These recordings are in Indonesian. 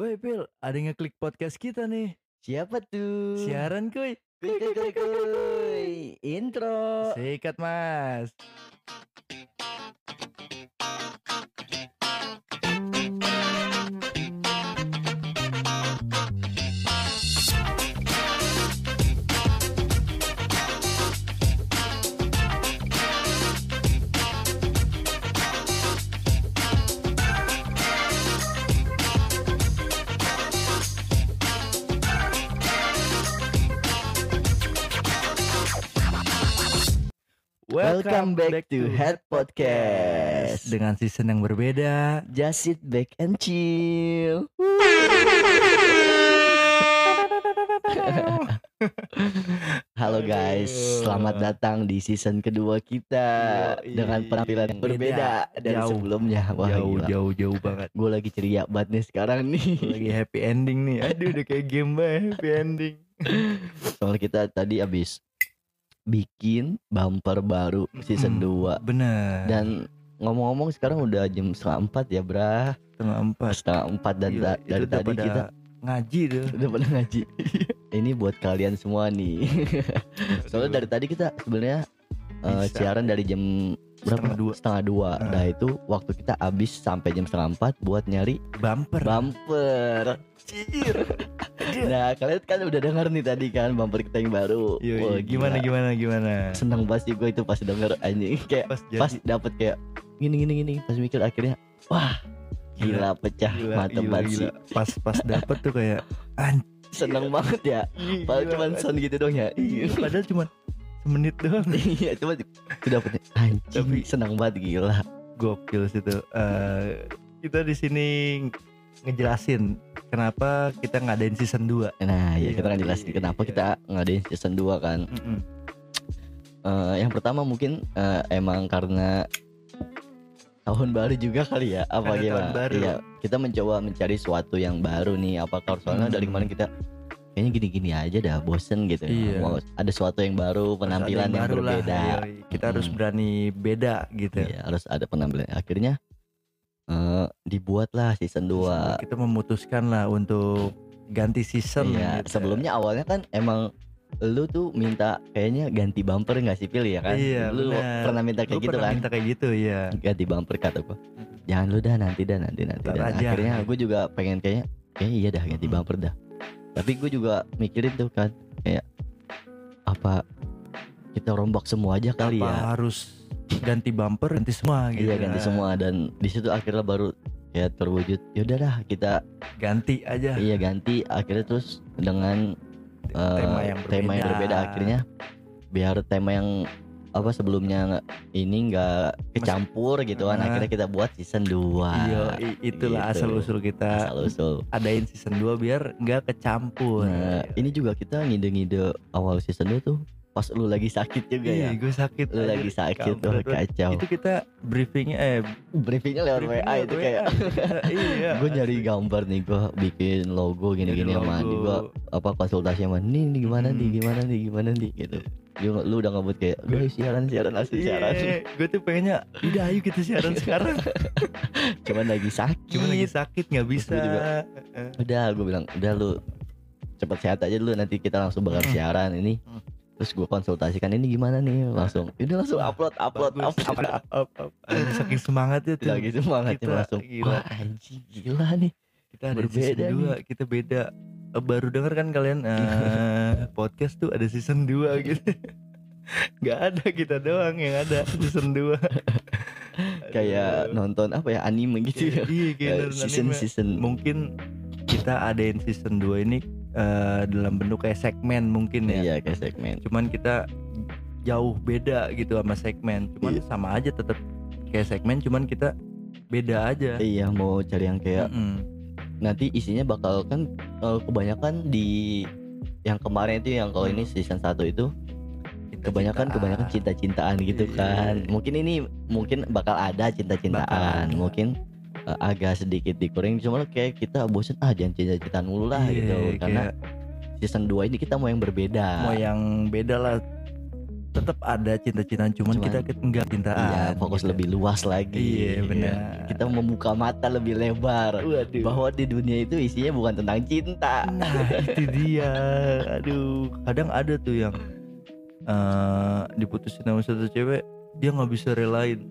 Woi Pil, ada yang ngeklik podcast kita nih. Siapa tuh? Siaran kuy. Kuy, kuy, kuy, kuy. Intro. Sikat mas. Welcome back to Head Podcast. Dengan season yang berbeda. Just sit back and chill. Halo guys, selamat datang di season kedua kita Yoi. dengan penampilan yang berbeda dari Jauh. sebelumnya. Wah, jauh, gila. jauh, jauh banget. Gue lagi ceria banget nih sekarang nih. Gua Lagi happy ending nih. Aduh, udah kayak game banget happy ending. Soalnya kita tadi abis bikin bumper baru season Mm-mm. 2 Bener. dan ngomong-ngomong sekarang udah jam setengah empat ya brah setengah empat. setengah empat dan Gila, da- dari tadi pada kita ngaji tuh. udah pernah ngaji ini buat kalian semua nih soalnya dari tadi kita sebenarnya Bisa. siaran dari jam berapa Setengah dua. setengah dua Ah. nah itu waktu kita habis sampai jam setengah empat buat nyari bumper. bumper nah kalian kan udah denger nih tadi kan bumper kita yang baru Yoi, Wah, gimana gila. gimana gimana. seneng banget sih gue itu pas denger anjing kayak Pas jadi pas dapet kayak gini gini gini pas mikir akhirnya wah gila, pecah gila, mantep gila, banget gila. sih Pas pas dapet tuh kayak anjing. seneng banget ya padahal Gila, cuma sound gitu dong ya Iya, padahal cuma semenit doang. iya cuma sudah dapetnya anjing Tapi- seneng banget gila Gokil sih tuh. Eh, kita di sini ngejelasin kenapa kita ngadain season 2. nah ya Iya, kita kan jelasin iya, kenapa iya. kita ngadain season 2 kan Eh, yang pertama mungkin eh, emang karena tahun baru juga kali ya apa Karena gimana tahun baru. iya kita mencoba mencari sesuatu yang baru nih apakah soalnya dari Hmm. kemarin kita kayaknya gini-gini aja dah bosen gitu Iya. mau ada sesuatu yang baru penampilan yang, baru lah, berbeda yoi. Kita harus Mm-mm. berani beda gitu. Iya, harus ada penampilan akhirnya eh dibuatlah season 2 Kita memutuskan lah untuk ganti season. Iya, gitu. sebelumnya awalnya kan emang lu tuh minta kayaknya ganti bumper nggak sih Pil ya kan? Iya, lu benar. pernah minta kayak Lu gitu pernah kan? minta kayak gitu ya. Ganti bumper kata gua. Jangan lu dah nanti dah nanti nanti dah. aja. Akhirnya gue juga pengen kayaknya kayak iya dah ganti Mm-mm. bumper dah. Tapi gue juga mikirin tuh kan kayak apa kita rombak semua aja kali Apa ya. harus ganti bumper ganti semua gitu. Iya ganti semua dan di situ akhirnya baru ya terwujud. Yaudah dah kita Ganti aja. iya ganti akhirnya terus dengan eh, tema yang berbeda. tema yang berbeda akhirnya biar tema yang apa sebelumnya ini nggak kecampur gitu kan akhirnya kita buat season 2 Iya, itulah Gitu. asal usul kita asal usul adain season 2 biar nggak kecampur. nah ini juga kita ngide-ngide awal season 2 tuh pas lu lagi sakit juga Iya, ya gue sakit. lu aja. lagi sakit tuh kacau Itu kita briefingnya eh briefingnya lewat WA itu WA, kayak iya. gue nyari gambar nih gue bikin logo gini-gini sama logo. juga apa konsultasi sama nih, nih gimana nih Hmm. gimana nih gimana nih gitu lu, lu udah ngebut kayak guys siaran siaran asli siaran Iya, gue tuh pengennya udah ayo kita siaran sekarang. cuman lagi sakit Cuma lagi sakit nggak bisa. Gue juga, udah gue bilang udah lu cepet sehat aja dulu nanti kita langsung bakal Mm. siaran ini Mm. Terus gue konsultasikan ini gimana nih langsung udah langsung upload upload Bagus. upload Up, up, up. Lagi saking semangatnya tuh. lagi semangatnya Kita langsung gila. wah anjing gila nih kita ada Berbeda season 2, kita beda. Eh, Baru denger kan kalian eh, podcast tuh ada season 2 gitu. Gak ada kita doang yang ada season 2 kayak nonton apa ya anime gitu ya Iya kayak season anime. season Mungkin kita adain season 2 ini eh, dalam bentuk kayak segmen mungkin ya. iya kayak segmen Cuman kita jauh beda gitu sama segmen. Cuman Iya. sama aja tetap kayak segmen cuman kita beda aja. iya mau cari yang kayak Mm-mm. nanti isinya bakal kan eh, kebanyakan di yang kemarin itu yang kalau ini season 1 itu kebanyakan kebanyakan cinta-cintaan gitu Iya. kan. Mungkin ini mungkin bakal ada cinta-cintaan, mungkin uh, agak sedikit dikurangi cuma kayak kita bosen ah jangan cinta-cintaan mulu lah Iya, gitu. Karena kayak season 2 ini kita mau yang berbeda. mau yang beda lah tetap ada cinta-cintaan cuman, Cuman, kita enggak cintaan Iya, fokus gitu. lebih luas lagi. Iya, benar. Kita membuka mata lebih lebar Waduh. bahwa di dunia itu isinya bukan tentang cinta. Nah itu dia Aduh Kadang ada tuh yang eh diputusin sama satu cewek Dia nggak bisa relain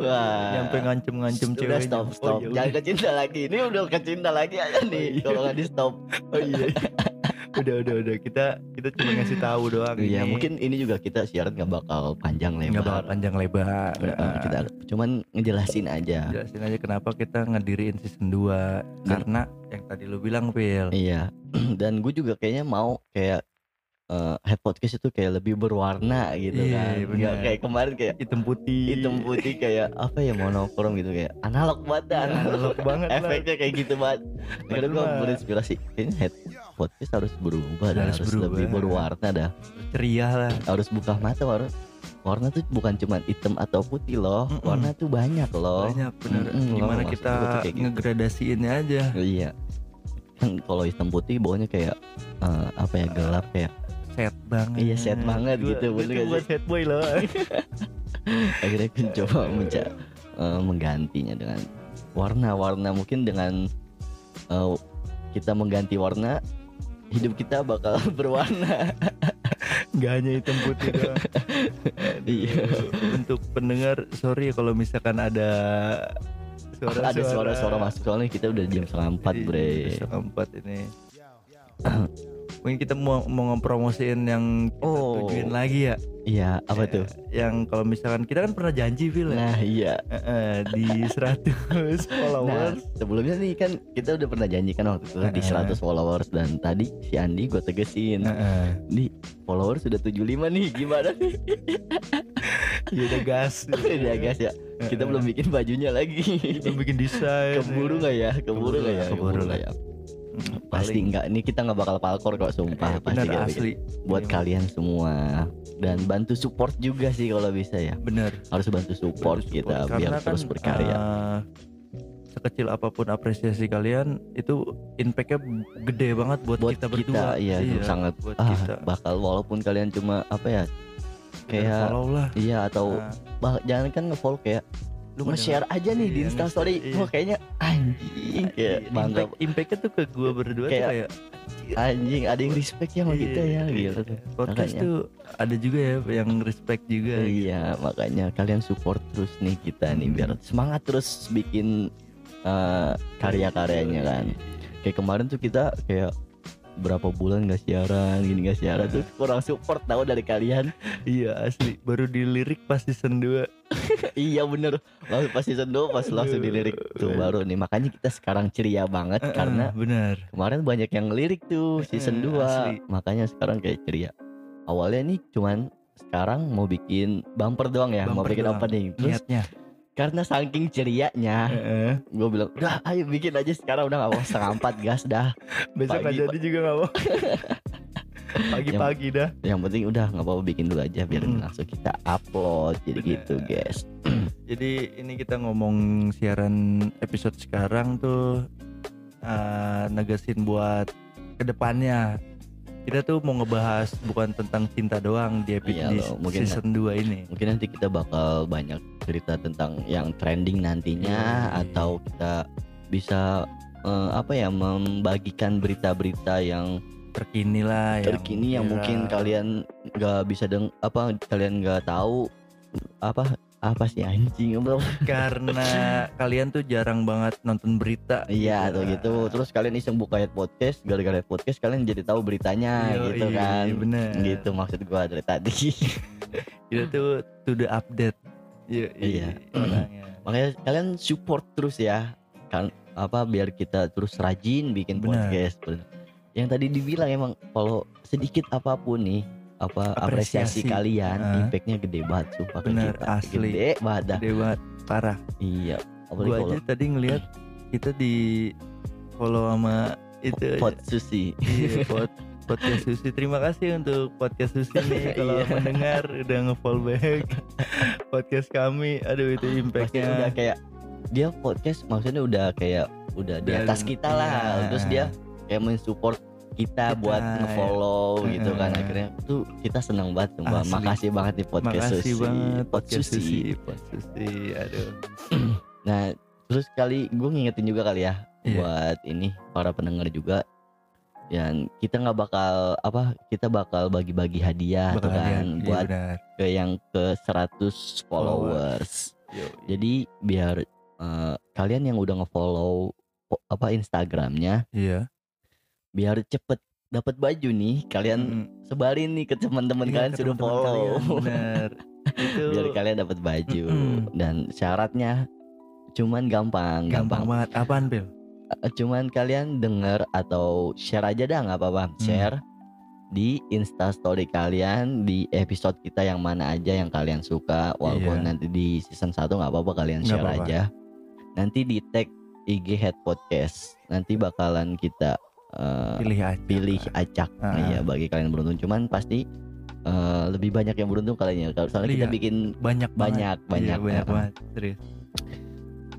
Wah. Nyampe ngancem-ngancem Udah ceweknya stop stop. Oh, ya Jangan udah. ke cinta lagi. Ini udah ke cinta lagi aja nih. iya. Kalau nggak di stop. Oh iya Udah udah udah Kita kita cuma ngasih tahu doang Iya, ini. mungkin ini juga kita siaran nggak bakal panjang lebar. nggak bakal panjang lebar Heeh, kita cuman ngejelasin aja. Jelasin aja kenapa kita ngediriin season 2 Karena yang tadi lu bilang Phil Iya. Dan gue juga kayaknya mau kayak eh head podcast itu kayak lebih berwarna gitu Iya, kan. Nggak kayak kemarin kayak Hitam putih. hitam putih kayak apa ya monokrom gitu kayak analog banget Iya, analog banget lah. efeknya kayak gitu banget. Gue mah- berinspirasi. Kayaknya head podcast harus berubah dah, Harus harus, berubah. lebih berwarna dah. Ceria lah. Harus buka mata warna warna tuh bukan cuma hitam atau putih loh. Mm-mm. warna tuh banyak loh. Banyak bener. Mm-mm, Gimana loh, kita gua gitu. ngegradasiinnya aja. Iya. Kan kalau hitam putih bawahnya kayak eh, apa ya gelap kayak Set banget. Iya, set banget Gua- gitu, bener tuh gak buat set boy loh. Akhirnya gue coba menca eh, menggantinya dengan warna-warna mungkin dengan eh, kita mengganti warna hidup kita bakal berwarna. Gak hanya hitam putih doang. Iya. Untuk pendengar Sorry kalau misalkan ada Suara-suara. Ada suara-suara masuk soalnya kita udah jam setengah empat Iya, bre. setengah empat ini Mungkin kita mau mau ngepromosiin yang kita Oh. tujuin lagi ya? Iya apa Ya, tuh? Yang kalau misalkan kita kan pernah janji Phil ya? Nah iya. Di 100 nah followers. sebelumnya nih kan kita udah pernah janji kan waktu itu di Heeh. 100 followers. Dan tadi si Andi gue tegesin. Eh. di followers sudah 75 nih gimana? Nih Ya udah gas. Udah gas ya. Kita belum bikin bajunya lagi. Belum bikin desain keburu nggak ya? Keburu nggak ya? Keburu nggak ya pasti paling- nggak. Ini kita nggak bakal palkor kok Eh, sumpah pasti bener asli. buat Iya. kalian semua. Dan bantu support juga sih kalau bisa ya. Bener. Harus bantu support Bantu kita support. biar Karena terus kan, berkarya. eh, sekecil apa pun apresiasi kalian itu impactnya gede banget buat, buat kita kita, berdua. iya, sangat. buat ah, kita. bakal walaupun kalian cuma apa ya kayak kayak follow lah. iya atau Nah, bah, jangan kan nge-follow kayak lu nge-share aja nih di Iya, Insta story wah iya. kayaknya anjing kayak Iya, bangga impact, impactnya tuh ke gua berdua Kayak- tuh kayak anjing ada yang respect ya sama kita ya iya, gitu iya. podcast Makanya. tuh ada juga ya yang respect juga Iya, makanya kalian support terus nih kita nih Hmm. biar semangat terus bikin eh, karya-karyanya kan. Kayak kemarin tuh kita kayak berapa bulan gak siaran, gini gak siaran tuh kurang support tahu dari kalian. iya asli baru dilirik pas season 2 iya bener, langsung pas season 2 pas langsung dilirik tuh baru nih. Makanya kita sekarang ceria banget karena benar kemarin banyak yang ngelirik tuh season Eh, 2 asli. Makanya sekarang kayak ceria. Awalnya nih cuman sekarang mau bikin bumper doang ya, mau Bumper bikin doang. opening. Terus niatnya karena saking cerianya Heeh. gue bilang udah ayo bikin aja sekarang udah gak mau setengah empat gas dah besok Pagi, aja juga gak mau pagi-pagi dah yang penting udah nggak apa-apa bikin dulu aja biar Mm. langsung kita upload jadi Bener. gitu guys Jadi ini kita ngomong siaran episode sekarang tuh eh, negesin buat ke depannya kita tuh mau ngebahas bukan tentang cinta doang di episode Iya di loh, mungkin season 2 ini. mungkin nanti kita bakal banyak cerita tentang yang trending nantinya Iya. atau kita bisa eh, apa ya membagikan berita-berita yang Terkini lah terkini yang viral. mungkin kalian nggak bisa deng apa kalian nggak tahu apa apa sih anjing bro karena kalian tuh jarang banget nonton berita. Iya atau gitu. Terus kalian iseng buka head podcast, gara-gara podcast kalian jadi tahu beritanya Yoi, gitu kan. bener. Gitu maksud gua dari tadi. Kita tuh to the update. Iya. Iya. orangnya. Makanya kalian support terus ya. Kan apa biar kita terus rajin bikin Bener. podcast. Bener. Yang tadi dibilang emang kalau sedikit apa pun nih apa apresiasi, Apresiasi. kalian Heeh. impactnya gede banget sumpah Bener, kita. asli. Gede banget dah. Gede banget, parah. Iya. Apalagi Gua aja tadi ngelihat kita di follow sama itu pot susi. Iya, pod, podcast Susi. Terima kasih untuk podcast Susi nih kalau Iya. mendengar udah nge-follow back podcast kami. Aduh itu impactnya. udah kayak dia podcast maksudnya udah kayak udah di atas kita lah iya. terus dia kayak mensupport kita, Kita, buat ya. ngefollow gitu kan akhirnya tuh kita senang banget tuh, Mbak. Asli. makasih banget nih podcast Makasih Susi banget Pod podcast Susi. Susi. Pod Susi. Aduh. nah terus kali gue ngingetin juga kali ya Iya. buat ini para pendengar juga dan kita nggak bakal apa kita bakal bagi-bagi hadiah tuh Bakal kan lihat. Iya, buat benar. ke yang ke 100 followers Yo, jadi biar eh, kalian yang udah ngefollow apa Instagramnya Iya. biar cepet dapat baju nih kalian Mm. sebarin nih ke teman-teman Iya, kalian ke suruh follow kalian. Itu biar kalian dapat baju Mm-mm. dan syaratnya cuman gampang gampang banget. Apaan, Pil? Eh, cuman kalian denger atau share aja dah nggak apa-apa Hmm. share di instastory kalian di episode kita yang mana aja yang kalian suka walaupun Iya. nanti di season 1 nggak apa-apa kalian share apa-apa. aja nanti di tag IG Head Podcast nanti bakalan kita eh, Pilih aja. pilih acak Ah. iya bagi kalian beruntung cuman pasti eh, lebih banyak yang beruntung kalian ya Kalau- soalnya kita Iya. bikin banyak banyak banget. banyak Iya, banyak eh, banget. Serius.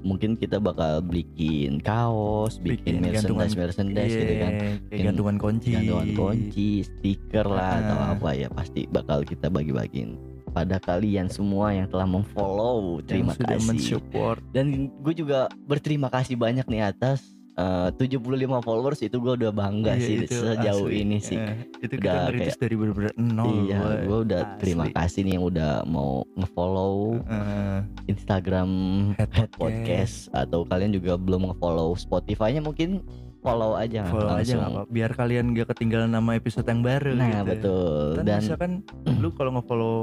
Mungkin kita bakal bikin kaos bikin, Bikin gantungan- merchandise merchandise gitu kan Iya, Bikin gantungan kunci. gantungan kunci, stiker lah atau Ah. apa ya pasti bakal kita bagi-bagiin pada kalian semua yang telah memfollow. Terima yang sudah kasih. mensupport. Dan gue juga berterima kasih banyak nih atas eh, 75 followers itu gue udah bangga Iya, sih itu sejauh asli. ini sih. Eh, itu Udah kita ngerintis dari bener-bener nol. iya, gue udah Asli. terima kasih nih yang udah mau ngefollow Eh, Instagram Head Head Podcast. Podcast atau kalian juga belum ngefollow Spotify-nya mungkin follow aja follow aja langsung. nggak apa biar kalian gak ketinggalan nama episode yang baru Nah, gitu. betul. Dan, Dan misalkan lu kalau nge-follow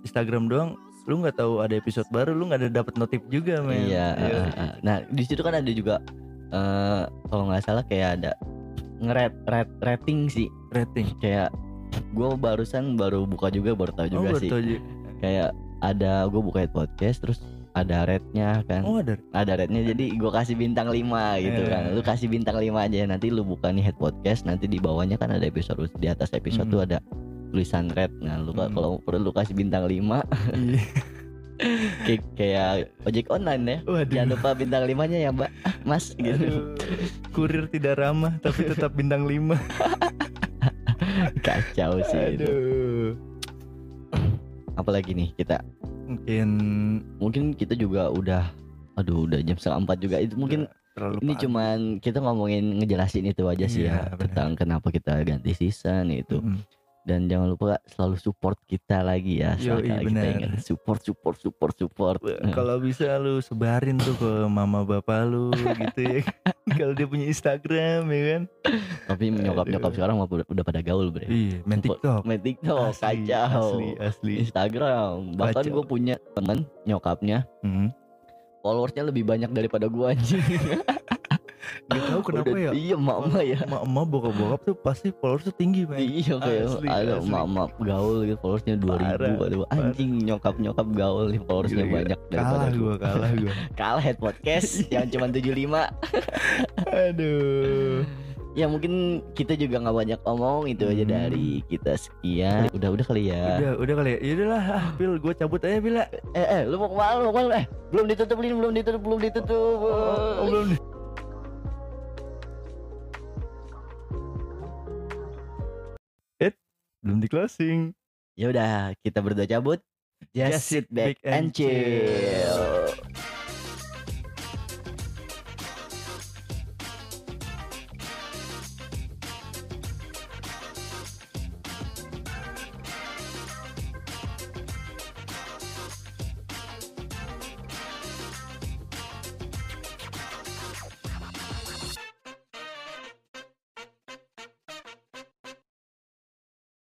Instagram doang lu nggak tahu ada episode baru lu nggak ada dapat notif juga men Iya. Iya. uh, uh. Nah di situ kan ada juga eh kalau nggak salah kayak ada ngerat rat, rating sih rating kayak gue barusan baru buka juga baru tahu juga oh sih aja. kayak ada gue buka podcast terus ada rate-nya kan oh ada ada rate-nya jadi gue kasih bintang 5 gitu Eh. kan lu kasih bintang 5 aja nanti lu buka nih head podcast nanti di bawahnya kan ada episode di atas episode Hmm. tuh ada tulisan rate nah lu Hmm. kalau perlu lu kasih bintang 5 Iya. kayak, kayak ojek online ya. Waduh. Jangan lupa bintang limanya ya mbak. Mas gitu. Aduh. kurir tidak ramah tapi tetap bintang 5 Kacau sih itu. Aduh. Apalagi nih kita? Mungkin Mungkin kita juga udah Aduh udah jam setengah empat juga. Itu mungkin terlalu ini cuman Kita ngomongin ngejelasin itu aja sih Iya, ya. Tentang kenapa kita ganti season itu. Mm. Dan jangan lupa selalu support kita lagi ya Yoi, kita ingat Support support support support. Kalau bisa lu sebarin tuh ke mama bapak lu gitu ya. Kalau dia punya Instagram ya kan? Tapi nyokap-nyokap Aduh. sekarang udah, udah pada gaul bre. Iya main TikTok. Main TikTok Asli, kacau. asli asli. Instagram. Bahkan gue punya temen nyokapnya. Hmm. followersnya lebih banyak daripada gua anjing Gak tahu kenapa Udah- ya iya mama ya. emak-emak bokap-bokap tuh pasti followers tuh tinggi men. Iya kayak ada mama gaul gitu followersnya 2000 Parah, aduh anjing nyokap nyokap gaul nih followersnya Gila-gila. banyak kalah gua. gua kalah gua. Kalah head podcast yang cuma 75 aduh. Ya mungkin kita juga nggak banyak omong itu aja Hmm. dari kita sekian. Udah. Udah kali ya? Udah udah kali ya? Yaudahlah ah, Pil gue cabut aja Pil ah. eh eh lu mau ke mana lu mau ke mana? Eh belum ditutup belum ditutup belum ditutup. Oh, belum nih Eh, belum di closing. Ya udah kita berdua cabut. Just sit back and chill